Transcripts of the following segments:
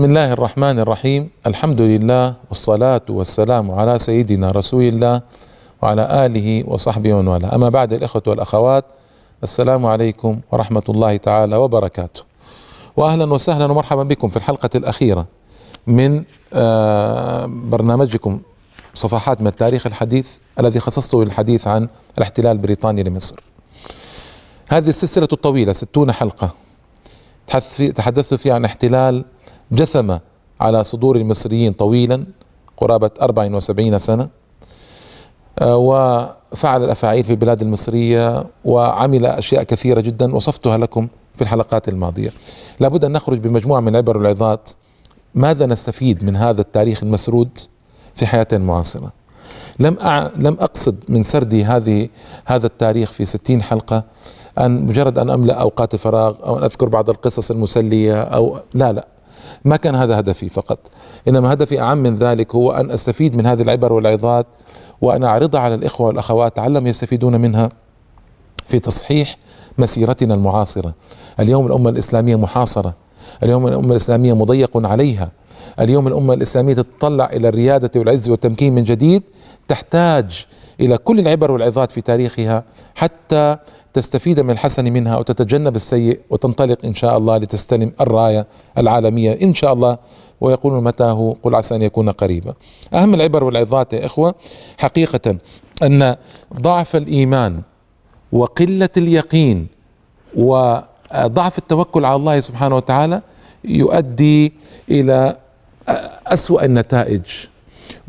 بسم الله الرحمن الرحيم. الحمد لله والصلاة والسلام على سيدنا رسول الله وعلى آله وصحبه ومن والاه. أما بعد الإخوة والأخوات السلام عليكم ورحمة الله تعالى وبركاته. وأهلا وسهلا ومرحبا بكم في الحلقة الأخيرة من آه، برنامجكم صفحات من التاريخ الحديث الذي خصصته للحديث عن الاحتلال البريطاني لمصر. هذه السلسلة الطويلة ستون حلقة تحدثت فيها عن احتلال جثم على صدور المصريين طويلا قرابة 74 سنة. آه، وفعل الأفاعيل في البلاد المصرية وعمل أشياء كثيرة جدا وصفتها لكم في الحلقات الماضية. لابد أن نخرج بمجموعة من العبر والعظات ماذا نستفيد من هذا التاريخ المسرود في حياتنا المعاصرة لم أع... لم أقصد من سردي هذه هذا التاريخ في ستين حلقة أن مجرد أن أملأ أوقات الفراغ أو أن أذكر بعض القصص المسلية أو لا لا. ما كان هذا هدفي فقط. إنما هدفي أعم من ذلك هو أن أستفيد من هذه العبر والعظات وأن أعرضها على الإخوة والأخوات لعلهم يستفيدون منها في تصحيح مسيرتنا المعاصرة. اليوم الأمة الإسلامية محاصرة. اليوم الأمة الإسلامية مضيق عليها. اليوم الأمة الإسلامية تتطلع إلى الريادة والعز والتمكين من جديد تحتاج إلى كل العبر والعظات في تاريخها حتى تستفيد من الحسن منها وتتجنب السيء وتنطلق إن شاء الله لتستلم الراية العالمية إن شاء الله. ويقول متى هو قل عسى أن يكون قريبا. أهم العبر والعظات يا إخوة حقيقة أن ضعف الإيمان وقلة اليقين وضعف التوكل على الله سبحانه وتعالى يؤدي إلى أسوأ النتائج.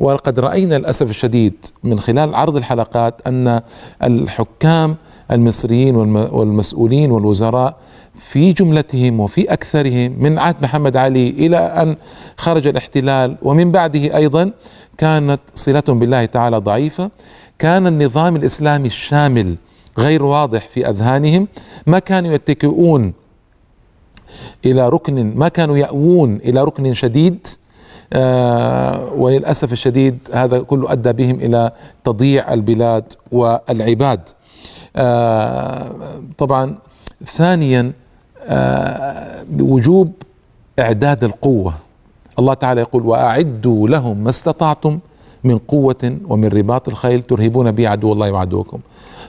ولقد رأينا للأسف الشديد من خلال عرض الحلقات أن الحكام المصريين والمسؤولين والوزراء في جملتهم وفي أكثرهم من عهد محمد علي إلى أن خرج الاحتلال ومن بعده أيضا كانت صلتهم بالله تعالى ضعيفة كان النظام الإسلامي الشامل غير واضح في أذهانهم ما كانوا يتكئون إلى ركن ما كانوا يأوون إلى ركن شديد آه وللأسف الشديد هذا كله أدى بهم إلى تضييع البلاد والعباد. آه طبعا ثانيا آه وجوب إعداد القوة. الله تعالى يقول وأعدوا لهم ما استطعتم من قوة ومن رباط الخيل ترهبون به عدو الله وعدوكم.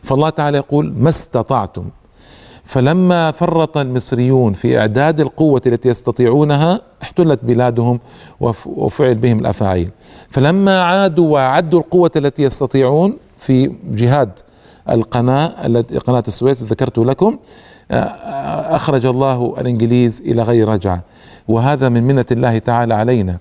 فالله تعالى يقول ما استطعتم. فلما فرط المصريون في إعداد القوة التي يستطيعونها احتلت بلادهم وفعل بهم الأفاعيل. فلما عادوا وأعدوا القوة التي يستطيعون في جهاد القناة التي قناة السويس ذكرت لكم آه، آه، أخرج الله الإنجليز إلى غير رجعة. وهذا من منة الله تعالى علينا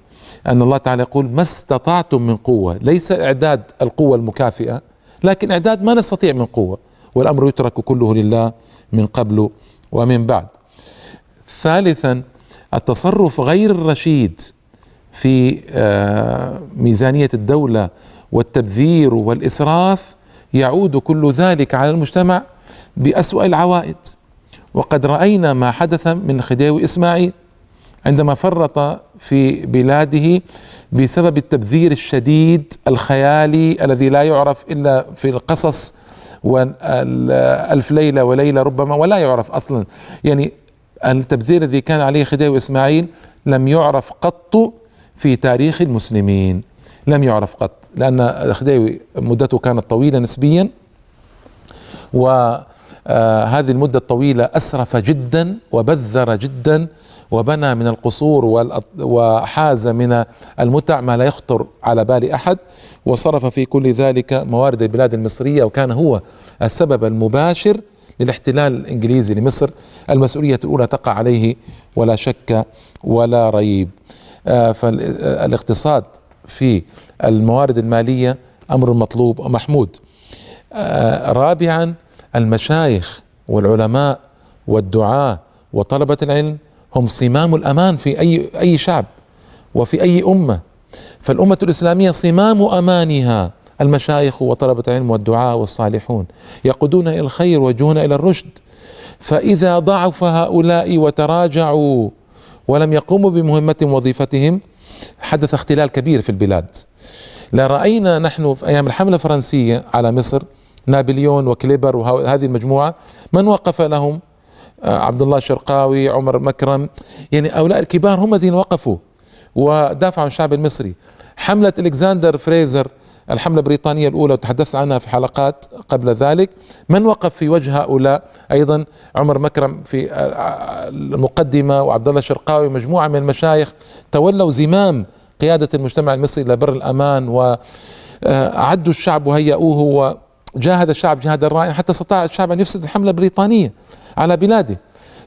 أن الله تعالى يقول ما استطعتم من قوة. ليس إعداد القوة المكافئة لكن إعداد ما نستطيع من قوة. والأمر يترك كله لله من قبل ومن بعد. ثالثا التصرف غير الرشيد في آه، ميزانية الدولة والتبذير والإسراف يعود كل ذلك على المجتمع بأسوأ العوائد. وقد رأينا ما حدث من خديوي إسماعيل عندما فرط في بلاده بسبب التبذير الشديد الخيالي الذي لا يعرف إلا في القصص والألف ليلة وليلة ربما ولا يعرف أصلا. يعني التبذير الذي كان عليه خديوي إسماعيل لم يعرف قط في تاريخ المسلمين. لم يعرف قط لأن الخديوي مدته كانت طويلة نسبيا وهذه آه، المدة الطويلة أسرف جدا وبذر جدا وبنى من القصور وحاز من المتع ما لا يخطر على بال أحد وصرف في كل ذلك موارد البلاد المصرية وكان هو السبب المباشر للاحتلال الإنجليزي لمصر. المسؤولية الأولى تقع عليه ولا شك ولا ريب. آه، فالاقتصاد في الموارد المالية أمر مطلوب ومحمود. آه، رابعا المشايخ والعلماء والدعاة وطلبة العلم هم صمام الأمان في أي أي شعب وفي أي أمة. فالأمة الإسلامية صمام أمانها المشايخ وطلبة العلم والدعاء والصالحون يقودون إلى الخير ويوجهون إلى الرشد. فإذا ضعف هؤلاء وتراجعوا ولم يقوموا بمهمة وظيفتهم حدث اختلال كبير في البلاد. لا رأينا نحن في أيام الحملة الفرنسية على مصر نابليون وكليبر وهذه المجموعة من وقف لهم؟ عبد الله الشرقاوي عمر مكرم يعني هؤلاء الكبار هم الذين وقفوا ودافعوا عن الشعب المصري. حملة ألكسندر فريزر الحملة البريطانية الأولى وتحدثت عنها في حلقات قبل ذلك من وقف في وجه هؤلاء؟ أيضا عمر مكرم في المقدمة وعبد الله الشرقاوي ومجموعة من المشايخ تولوا زمام قيادة المجتمع المصري إلى بر الأمان وأعدوا الشعب وهيئوه وجاهد الشعب جهادا رائعا حتى استطاع الشعب أن يفسد الحملة البريطانية. على بلاده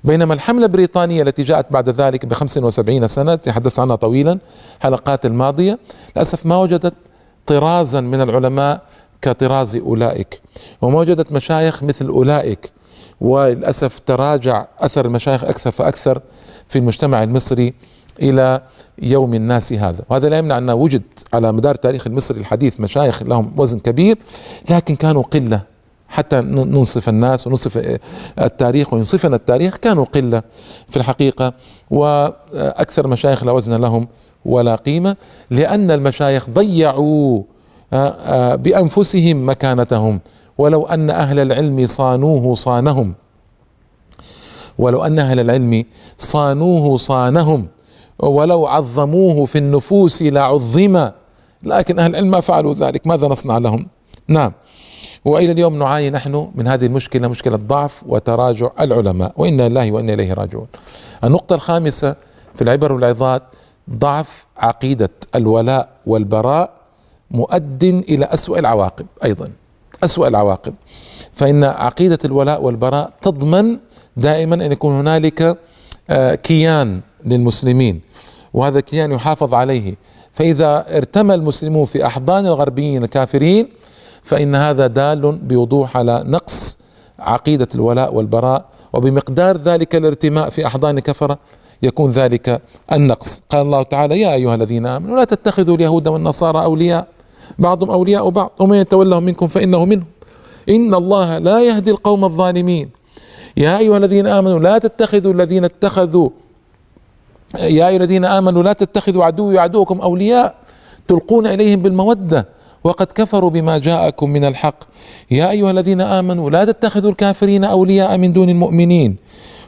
بينما الحملة البريطانية التي جاءت بعد ذلك ب 75 سنة تحدثت عنها طويلا حلقات الماضية للأسف ما وجدت طرازا من العلماء كطراز أولئك. وما وجدت مشايخ مثل أولئك. وللأسف تراجع أثر المشايخ أكثر فأكثر في المجتمع المصري إلى يوم الناس هذا. وهذا لا يمنع أن وجد على مدار التاريخ المصري الحديث مشايخ لهم وزن كبير لكن كانوا قلة. حتى ننصف الناس وننصف التاريخ وينصفنا التاريخ. كانوا قلة في الحقيقة وأكثر مشايخ لا وزن لهم ولا قيمة لأن المشايخ ضيعوا آه، آه، بأنفسهم مكانتهم. ولو أن أهل العلم صانوه صانهم ولو أن أهل العلم صانوه صانهم ولو عظموه في النفوس لعظم لكن أهل العلم ما فعلوا ذلك. ماذا نصنع لهم؟ نعم. وإلى اليوم نعاني نحن من هذه المشكلة مشكلة ضعف وتراجع العلماء وإنا لله وإنا إليه راجعون. النقطة الخامسة في العبر والعظات ضعف عقيدة الولاء والبراء مؤد إلى أسوأ العواقب أيضا أسوأ العواقب فإن عقيدة الولاء والبراء تضمن دائما أن يكون هنالك آه، كيان للمسلمين وهذا الكيان يحافظ عليه فإذا ارتمى المسلمون في أحضان الغربيين الكافرين فإن هذا دال بوضوح على نقص عقيدة الولاء والبراء وبمقدار ذلك الارتماء في أحضان كفرة يكون ذلك النقص. قال الله تعالى يا أيها الذين آمنوا لا تتخذوا اليهود والنصارى أولياء بعضهم أولياء بعض ومن يتولهم منكم فإنه منهم. إن الله لا يهدي القوم الظالمين. يا أيها الذين آمنوا لا تتخذوا الذين اتخذوا يا أيها الذين آمنوا لا تتخذوا عدوي وعدوكم أولياء تلقون إليهم بالمودة. وقد كفروا بما جاءكم من الحق. يا أيها الذين آمنوا لا تتخذوا الكافرين أولياء من دون المؤمنين.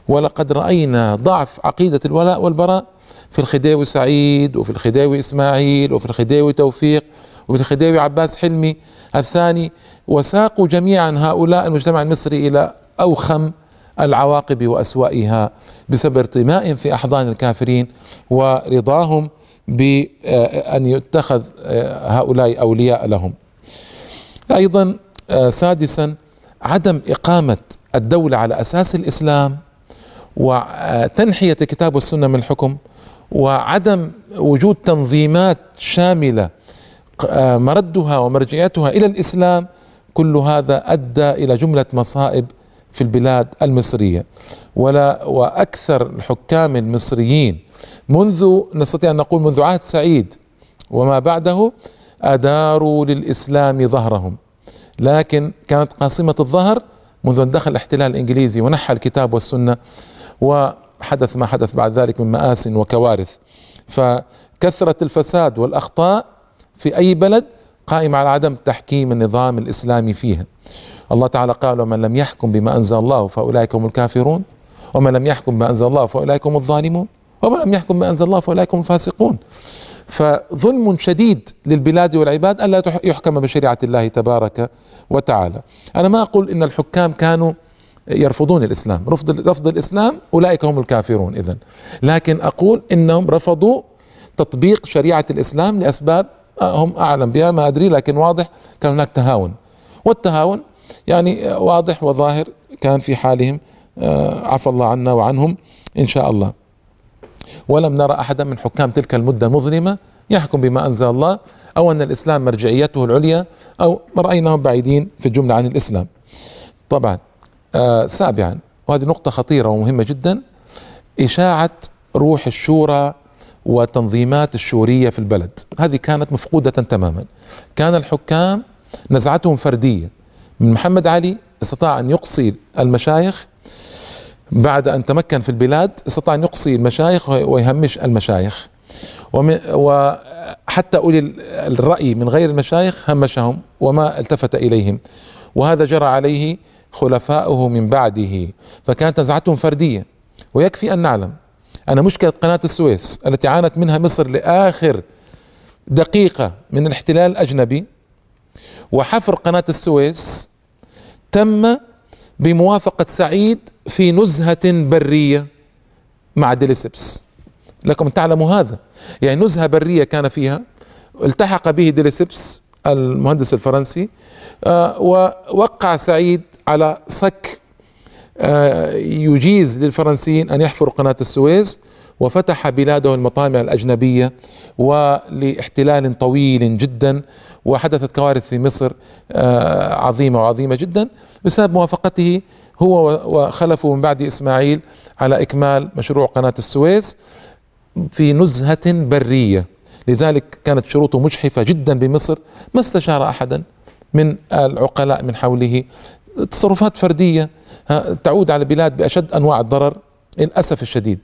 ولقد رأينا ضعف عقيدة الولاء والبراء في الخديوي سعيد وفي الخديوي إسماعيل وفي الخديوي توفيق وفي الخديوي عباس حلمي الثاني. وساقوا جميعا هؤلاء المجتمع المصري إلى أوخم العواقب واسوائها بسبب ارتمائهم في أحضان الكافرين ورضاهم بأن يتخذ آه، هؤلاء أولياء لهم. أيضا آه، سادسا عدم إقامة الدولة على أساس الإسلام وتنحية الكتاب والسنة من الحكم وعدم وجود تنظيمات شاملة آه، مردها ومرجعيتها إلى الإسلام كل هذا أدى إلى جملة مصائب في البلاد المصرية. ولا وأكثر الحكام المصريين منذ نستطيع أن نقول منذ عهد سعيد وما بعده أداروا للإسلام ظهرهم. لكن كانت قاصمة الظهر منذ أن دخل الاحتلال الإنجليزي ونحى الكتاب والسنة وحدث ما حدث بعد ذلك من مآس وكوارث. فكثرة الفساد والأخطاء في أي بلد قائمة على عدم تحكيم النظام الإسلامي فيها. الله تعالى قال ومن لم يحكم بما أنزل الله فأولئك هم الكافرون ومن لم يحكم بما أنزل الله فأولئك هم الظالمون. ومن لم يحكم ما انزل الله فأولئك هم الفاسقون. فظلم شديد للبلاد والعباد الا يحكم بشريعة الله تبارك وتعالى. أنا ما أقول إن الحكام كانوا يرفضون الإسلام. رفض رفض الإسلام أولئك هم الكافرون اذا لكن أقول إنهم رفضوا تطبيق شريعة الإسلام لأسباب هم أعلم بها ما أدري لكن واضح كان هناك تهاون. والتهاون يعني واضح وظاهر كان في حالهم آه، عفى الله عنا وعنهم إن شاء الله. ولم نرى أحدا من حكام تلك المدة المظلمه يحكم بما أنزل الله أو أن الإسلام مرجعيته العليا أو رأيناهم بعيدين في الجملة عن الإسلام. طبعا آه سابعا وهذه نقطة خطيرة ومهمة جدا إشاعة روح الشورى وتنظيمات الشورية في البلد، هذه كانت مفقودة تماما. كان الحكام نزعتهم فرديه من محمد علي استطاع أن يقصي المشايخ بعد أن تمكن في البلاد استطاع أن يقصي المشايخ ويهمش المشايخ. وحتى أولي الرأي من غير المشايخ همشهم وما التفت إليهم. وهذا جرى عليه خلفاؤه من بعده. فكانت نزعتهم فردية. ويكفي أن نعلم أن مشكلة قناة السويس التي عانت منها مصر لآخر دقيقة من الاحتلال الأجنبي وحفر قناة السويس تم بموافقة سعيد في نزهة برية مع ديليسبس لكم تعلموا هذا. يعني نزهة برية كان فيها التحق به ديليسبس المهندس الفرنسي آه، ووقع سعيد على صك آه، يجيز للفرنسيين أن يحفروا قناة السويس وفتح بلاده المطامع الأجنبية ولإحتلال طويل جدا وحدثت كوارث في مصر آه، عظيمة وعظيمة جدا بسبب موافقته هو وخلفه من بعد إسماعيل على إكمال مشروع قناة السويس في نزهة برية. لذلك كانت شروطه مجحفة جدا بمصر ما استشار احدا من العقلاء من حوله. تصرفات فردية تعود على البلاد بأشد أنواع الضرر للأسف الشديد.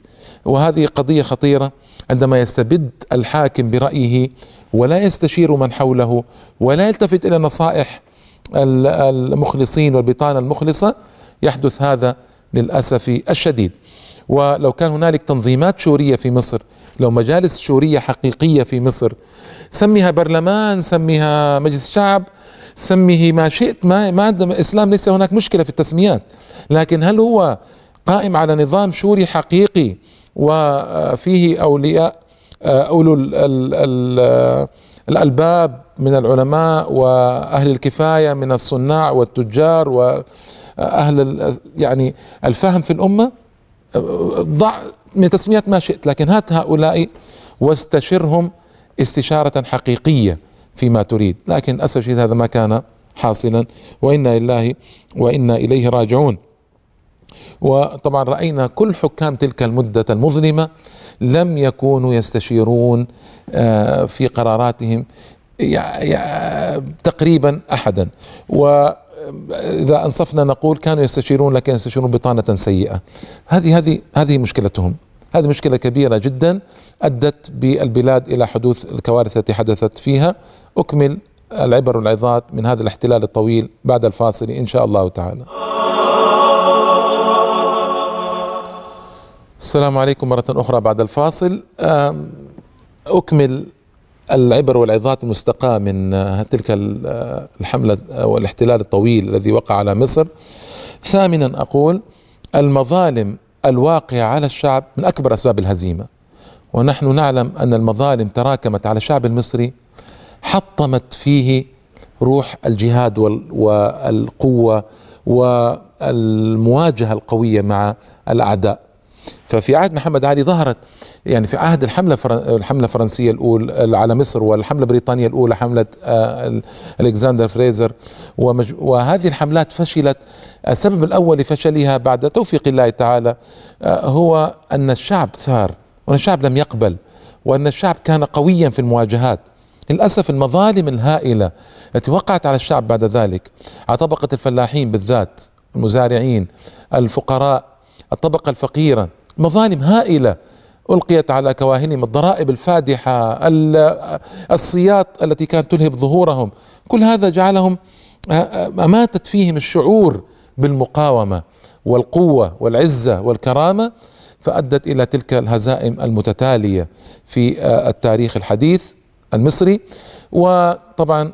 وهذه قضية خطيرة عندما يستبد الحاكم برأيه ولا يستشير من حوله ولا يلتفت إلى نصائح المخلصين والبطانة المخلصة يحدث هذا للأسف الشديد. ولو كان هنالك تنظيمات شورية في مصر لو مجالس شورية حقيقية في مصر سميها برلمان سميها مجلس شعب سميه ما شئت ما ما الإسلام ليس هناك مشكلة في التسميات لكن هل هو قائم على نظام شوري حقيقي وفيه أولياء أولو ال ال ال الألباب من العلماء وأهل الكفاية من الصناع والتجار وأهل يعني الفهم في الأمة. ضع من تسميات ما شئت لكن هات هؤلاء واستشرهم استشارة حقيقية فيما تريد. لكن أسف هذا ما كان حاصلا وإنا لله وإنا إليه راجعون. وطبعا رأينا كل حكام تلك المدة المظلمة لم يكونوا يستشيرون آه، في قراراتهم تقريبا أحدا. وإذا أنصفنا نقول كانوا يستشيرون لكن يستشيرون بطانة سيئة. هذه هذه هذه مشكلتهم. هذه مشكلة كبيرة جدا أدت بالبلاد إلى حدوث الكوارث التي حدثت فيها. أكمل العبر والعظات من هذا الاحتلال الطويل بعد الفاصل إن شاء الله تعالى. السلام عليكم مرة أخرى بعد الفاصل. أكمل العبر والعظات المستقاة من تلك الحملة والاحتلال الطويل الذي وقع على مصر. ثامنا أقول المظالم الواقعة على الشعب من أكبر أسباب الهزيمة. ونحن نعلم أن المظالم تراكمت على الشعب المصري حطمت فيه روح الجهاد والقوة والمواجهة القوية مع الأعداء. ففي عهد محمد علي ظهرت يعني في عهد الحملة الحملة الفرنسية الأولى على مصر والحملة البريطانية الأولى حملة آه، ألكسندر فريزر وهذه الحملات فشلت. السبب الأول لفشلها بعد توفيق الله تعالى آه، هو أن الشعب ثار وأن الشعب لم يقبل وأن الشعب كان قويا في المواجهات. للأسف المظالم الهائلة التي وقعت على الشعب بعد ذلك على طبقة الفلاحين بالذات المزارعين الفقراء الطبقة الفقيرة مظالم هائلة ألقيت على كواهنهم الضرائب الفادحة السياط التي كانت تلهب ظهورهم. كل هذا جعلهم أماتت فيهم الشعور بالمقاومة والقوة والعزة والكرامة فأدت إلى تلك الهزائم المتتالية في التاريخ الحديث المصري. وطبعا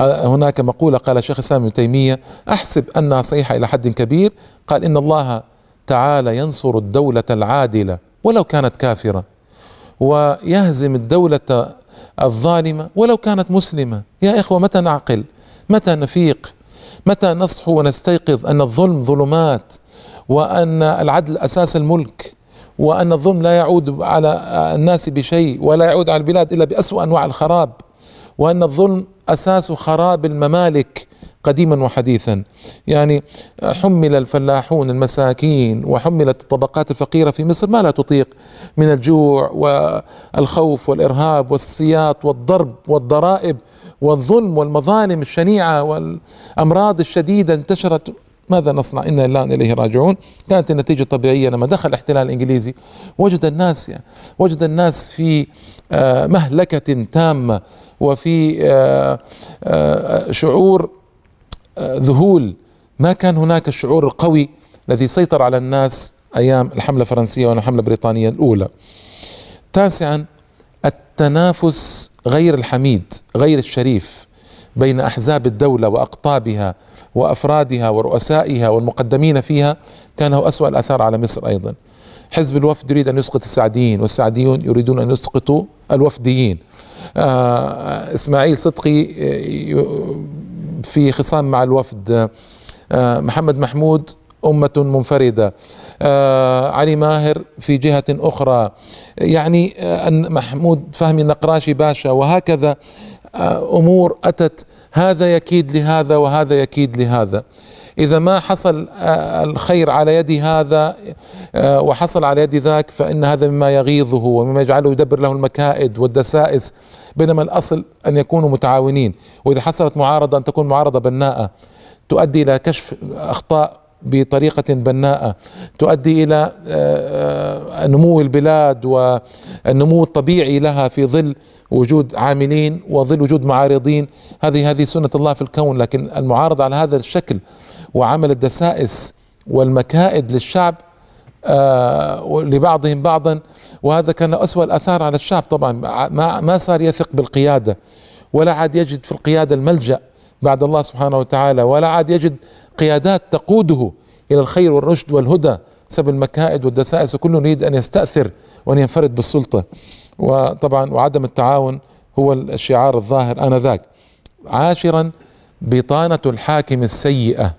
هناك مقولة قال شيخ الإسلام ابن تيمية أحسب أنها صحيحة إلى حد كبير. قال إن الله تعالى ينصر الدولة العادلة ولو كانت كافرة ويهزم الدولة الظالمة ولو كانت مسلمة. يا إخوة متى نعقل؟ متى نفيق؟ متى نصحو ونستيقظ أن الظلم ظلمات وأن العدل أساس الملك وأن الظلم لا يعود على الناس بشيء ولا يعود على البلاد إلا بأسوأ أنواع الخراب وأن الظلم أساس خراب الممالك قديما وحديثا. يعني حمل الفلاحون المساكين وحملت الطبقات الفقيرة في مصر ما لا تطيق من الجوع والخوف والإرهاب والسياط والضرب والضرائب والظلم والمظالم الشنيعة والأمراض الشديدة انتشرت. ماذا نصنع؟ إنا لله إليه راجعون. كانت النتيجة الطبيعية لما دخل الاحتلال الإنجليزي وجد الناس يعني وجد الناس في آه، مهلكة تامة وفي آه، آه، شعور ذهول ما كان هناك الشعور القوي الذي سيطر على الناس أيام الحملة الفرنسية والحمله البريطانية الأولى. تاسعا التنافس غير الحميد غير الشريف بين أحزاب الدولة وأقطابها وأفرادها ورؤسائها والمقدمين فيها كان هو أسوأ الأثار على مصر أيضا. حزب الوفد يريد أن يسقط السعديين والسعديون يريدون أن يسقطوا الوفديين. آه إسماعيل صدقي آه، في خصام مع الوفد آه محمد محمود أمة منفردة. آه علي ماهر في جهة أخرى. يعني آه محمود فهمي النقراشي باشا وهكذا أمور أتت هذا يكيد لهذا وهذا يكيد لهذا. إذا ما حصل آه، الخير على يد هذا آه، وحصل على يد ذاك فإن هذا مما يغيظه ومما يجعله يدبر له المكائد والدسائس بينما الأصل أن يكونوا متعاونين. وإذا حصلت معارضة أن تكون معارضة بناءة. تؤدي إلى كشف أخطاء بطريقة بناءة. تؤدي إلى آه، نمو البلاد والنمو الطبيعي لها في ظل وجود عاملين وظل وجود معارضين. هذه هذه سنة الله في الكون لكن المعارضة على هذا الشكل وعمل الدسائس والمكائد للشعب آه لبعضهم بعضا وهذا كان أسوأ الآثار على الشعب. طبعا ما, ما صار يثق بالقيادة ولا عاد يجد في القيادة الملجأ بعد الله سبحانه وتعالى ولا عاد يجد قيادات تقوده إلى الخير والرشد والهدى سب المكائد والدسائس. وكل يريد أن يستأثر وأن ينفرد بالسلطة. وطبعا وعدم التعاون هو الشعار الظاهر آنذاك. عاشرا بطانة الحاكم السيئة.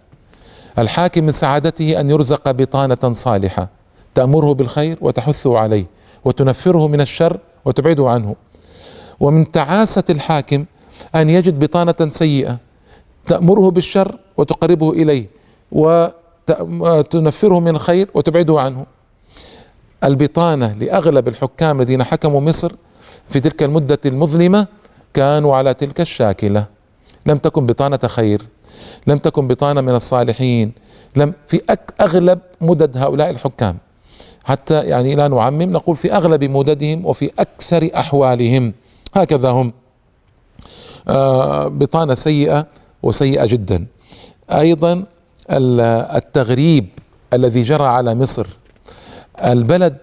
الحاكم من سعادته أن يرزق بطانة صالحة تأمره بالخير وتحثه عليه وتنفره من الشر وتبعده عنه. ومن تعاسة الحاكم أن يجد بطانة سيئة تأمره بالشر وتقربه إليه وتنفره من الخير وتبعده عنه. البطانة لأغلب الحكام الذين حكموا مصر في تلك المدة المظلمة كانوا على تلك الشاكلة. لم تكن بطانة خير. لم تكن بطانة من الصالحين. لم في أغلب مدد هؤلاء الحكام. حتى يعني لا نعمم نقول في أغلب مددهم وفي أكثر أحوالهم. هكذا هم. آه، بطانة سيئة وسيئة جدا. أيضا التغريب الذي جرى على مصر. البلد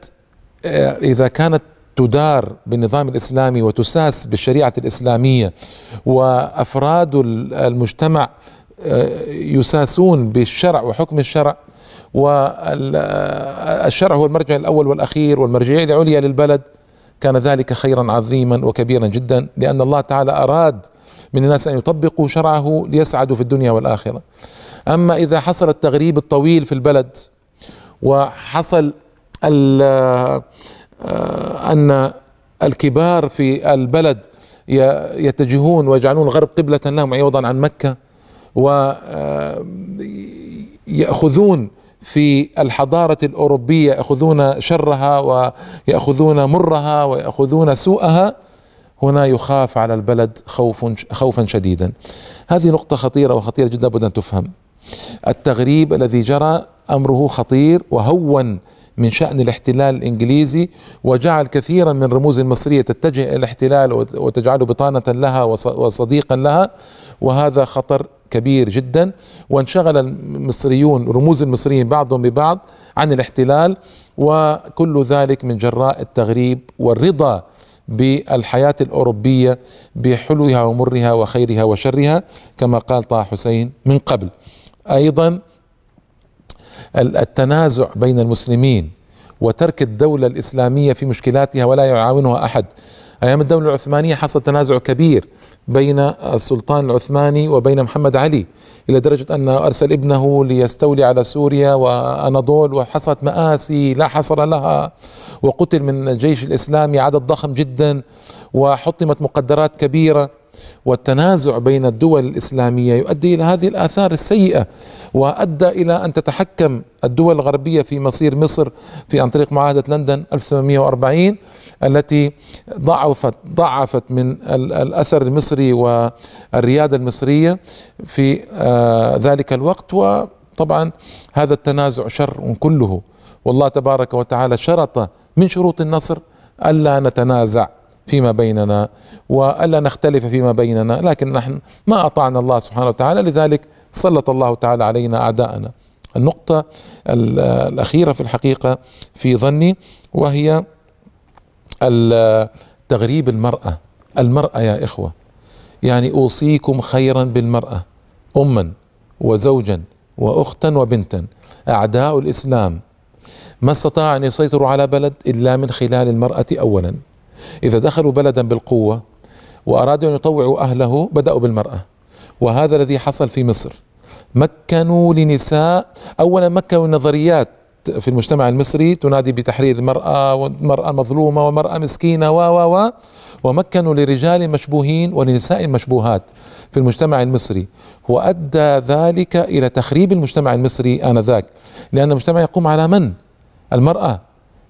آه، إذا كانت تدار بالنظام الإسلامي وتساس بالشريعة الإسلامية وأفراد المجتمع يساسون بالشرع وحكم الشرع والشرع هو المرجع الأول والأخير والمرجعية العليا للبلد كان ذلك خيرا عظيما وكبيرا جدا لأن الله تعالى أراد من الناس أن يطبقوا شرعه ليسعدوا في الدنيا والآخرة. أما إذا حصل التغريب الطويل في البلد وحصل أن الكبار في البلد يتجهون ويجعلون الغرب قبلة لهم عوضا عن مكة ويأخذون في الحضارة الأوروبية يأخذون شرها ويأخذون مرها ويأخذون سوءها هنا يخاف على البلد خوف خوفا شديدا. هذه نقطة خطيرة وخطيرة جدا لابد أن تفهم. التغريب الذي جرى أمره خطير وهون من شأن الاحتلال الإنجليزي وجعل كثيرا من رموز المصرية تتجه إلى الاحتلال وتجعله بطانة لها وصديقا لها وهذا خطر كبير جدا وانشغل المصريون رموز المصريين بعضهم ببعض عن الاحتلال وكل ذلك من جراء التغريب والرضا بالحياة الأوروبية بحلوها ومرها وخيرها وشرها كما قال طه حسين من قبل. أيضا التنازع بين المسلمين وترك الدولة الإسلامية في مشكلاتها ولا يعاونها أحد. أيام الدولة العثمانية حصل تنازع كبير بين السلطان العثماني وبين محمد علي إلى درجة أنه أرسل ابنه ليستولي على سوريا وأناضول وحصلت مآسي لا حصر لها وقتل من الجيش الإسلامي عدد ضخم جدا وحطمت مقدرات كبيرة. والتنازع بين الدول الإسلامية يؤدي إلى هذه الآثار السيئة وأدى إلى أن تتحكم الدول الغربية في مصير مصر في عن طريق معاهدة لندن 1840 التي ضعفت ضعفت من الأثر المصري والريادة المصرية في آه، ذلك الوقت وطبعا هذا التنازع شر كله. والله تبارك وتعالى شرط من شروط النصر ألا نتنازع. فيما بيننا وألا نختلف فيما بيننا لكن نحن ما أطعنا الله سبحانه وتعالى لذلك سلط الله تعالى علينا أعداءنا. النقطة الأخيرة في الحقيقة في ظني وهي تغريب المرأة. المرأة يا إخوة يعني أوصيكم خيرا بالمرأة أما وزوجا وأختا وبنتا. أعداء الإسلام ما استطاع أن يسيطروا على بلد إلا من خلال المرأة أولا. إذا دخلوا بلدا بالقوة وأرادوا أن يطوعوا أهله بدأوا بالمرأة. وهذا الذي حصل في مصر. مكنوا لنساء أولا مكنوا نظريات في المجتمع المصري تنادي بتحرير المرأة والمرأة مظلومة والمرأة مسكينة و و و. ومكنوا لرجال مشبوهين ولنساء مشبوهات في المجتمع المصري. وأدى ذلك إلى تخريب المجتمع المصري آنذاك. لأن المجتمع يقوم على من؟ المرأة.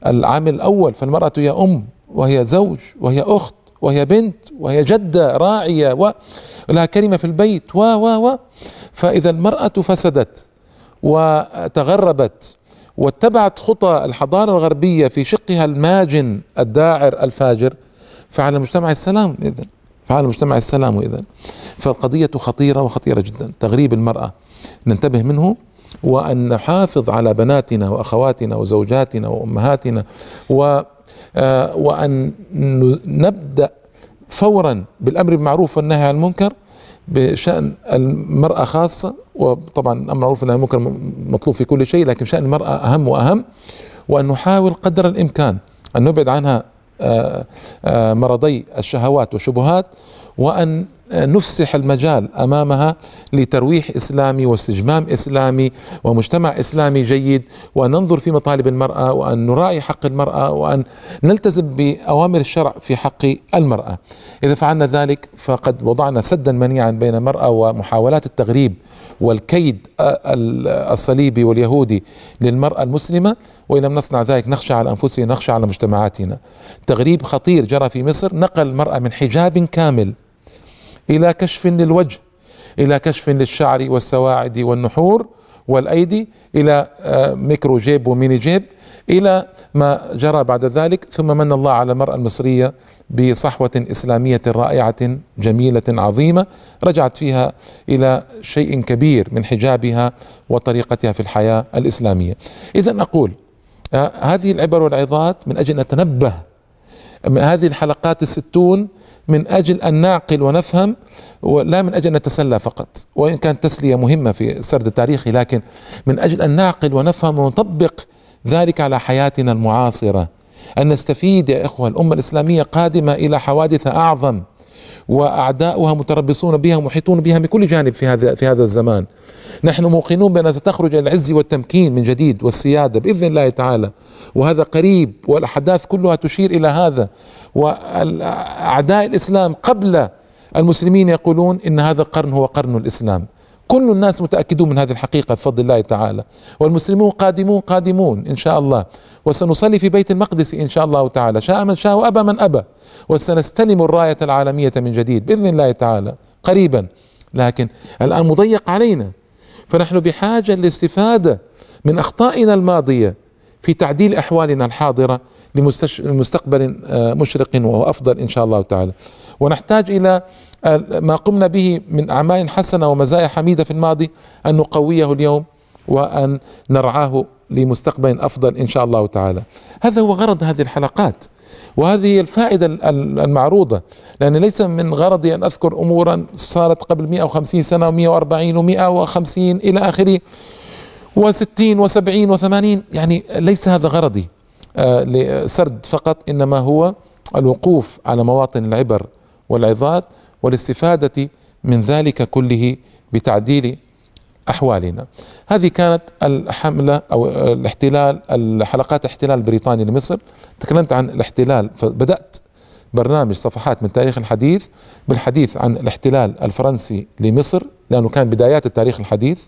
العامل الأول فالمرأة هي أم. وهي زوج وهي أخت وهي بنت وهي جدة راعية ولها كلمة في البيت و و و. فإذا المرأة فسدت وتغربت واتبعت خطى الحضارة الغربية في شقها الماجن الداعر الفاجر فعلى المجتمع السلام إذا فعلى المجتمع السلام إذا فالقضية خطيرة وخطيرة جدا. تغريب المرأة. ننتبه منه وأن نحافظ على بناتنا وأخواتنا وزوجاتنا وأمهاتنا و وأن نبدأ فورا بالأمر بالمعروف والنهي عن المنكر بشأن المرأة خاصة وطبعا الأمر والنهي عن المنكر مطلوب في كل شيء لكن شأن المرأة أهم وأهم وأن نحاول قدر الإمكان أن نبعد عنها آه، آه، مرضي الشهوات والشبهات وأن نفسح المجال أمامها لترويح إسلامي واستجمام إسلامي ومجتمع إسلامي جيد وان ننظر في مطالب المرأة وأن نراعي حق المرأة وأن نلتزم بأوامر الشرع في حق المرأة. إذا فعلنا ذلك فقد وضعنا سدا منيعا بين المرأة ومحاولات التغريب والكيد الصليبي واليهودي للمرأة المسلمة وإن لم نصنع ذلك نخشى على أنفسنا نخشى على مجتمعاتنا. تغريب خطير جرى في مصر نقل المرأة من حجاب كامل إلى كشف للوجه إلى كشف للشعر والسواعد والنحور والأيدي إلى آه، ميكرو جيب وميني جيب إلى ما جرى بعد ذلك ثم من الله على المرأة المصرية بصحوة إسلامية رائعة جميلة عظيمة رجعت فيها إلى شيء كبير من حجابها وطريقتها في الحياة الإسلامية. إذا أقول آه، هذه العبر والعظات من أجل أن نتنبه هذه الحلقات الستون من أجل أن نعقل ونفهم ولا من أجل أن نتسلى فقط. وإن كانت تسلية مهمة في السرد التاريخي لكن من أجل أن نعقل ونفهم ونطبق ذلك على حياتنا المعاصرة. أن نستفيد يا إخوة الأمة الإسلامية قادمة إلى حوادث أعظم. وأعداؤها متربصون بها ومحيطون بها من كل جانب في هذا في هذا الزمان. نحن موقنون بأنها ستخرج إلى العز والتمكين من جديد والسيادة بإذن الله تعالى. وهذا قريب والأحداث كلها تشير إلى هذا. وأعداء الإسلام قبل المسلمين يقولون إن هذا القرن هو قرن الإسلام. كل الناس متأكدون من هذه الحقيقة بفضل الله تعالى. والمسلمون قادمون قادمون إن شاء الله. وسنصلي في بيت المقدس إن شاء الله تعالى. شاء من شاء وأبى من أبى. وسنستلم الراية العالمية من جديد بإذن الله تعالى. قريبا. لكن الآن مضيق علينا. فنحن بحاجة للاستفاده من أخطائنا الماضية في تعديل أحوالنا الحاضرة لمستقبل آه، مشرق وأفضل إن شاء الله تعالى. ونحتاج إلى ما قمنا به من أعمال حسنة ومزايا حميدة في الماضي أن نقويه اليوم وأن نرعاه لمستقبل أفضل إن شاء الله تعالى. هذا هو غرض هذه الحلقات وهذه الفائدة المعروضة لأن ليس من غرضي أن أذكر أمورا صارت قبل 150 سنة و140 و150 إلى آخره و60 و70 و80 يعني ليس هذا غرضي آه، لسرد فقط إنما هو الوقوف على مواطن العبر والعظات والاستفادة من ذلك كله بتعديل أحوالنا. هذه كانت الحملة أو الاحتلال الحلقات الاحتلال البريطاني لمصر. تكلمت عن الاحتلال فبدأت برنامج صفحات من تاريخ الحديث بالحديث عن الاحتلال الفرنسي لمصر لأنه كان بدايات التاريخ الحديث.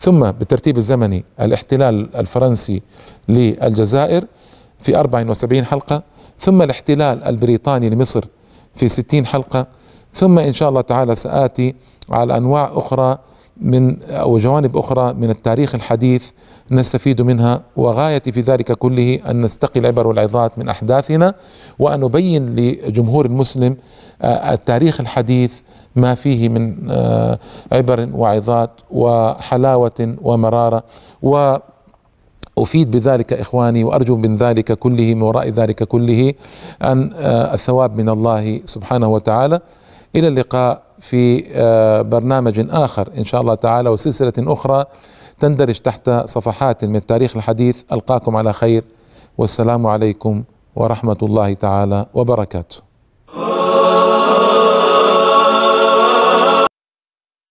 ثم بالترتيب الزمني الاحتلال الفرنسي للجزائر في 74 حلقة. ثم الاحتلال البريطاني لمصر في 60 حلقة. ثم إن شاء الله تعالى سآتي على أنواع أخرى من أو جوانب أخرى من التاريخ الحديث نستفيد منها وغايتي في ذلك كله أن نستقي العبر والعظات من أحداثنا وأن نبين لجمهور المسلم آه، التاريخ الحديث ما فيه من آه، عبر وعظات وحلاوة ومرارة. و أفيد بذلك إخواني وأرجو من ذلك كله من وراء ذلك كله أن آه، الثواب من الله سبحانه وتعالى. إلى اللقاء في آه، برنامج آخر إن شاء الله تعالى وسلسلة أخرى تندرج تحت صفحات من التاريخ الحديث. ألقاكم على خير. والسلام عليكم ورحمة الله تعالى وبركاته.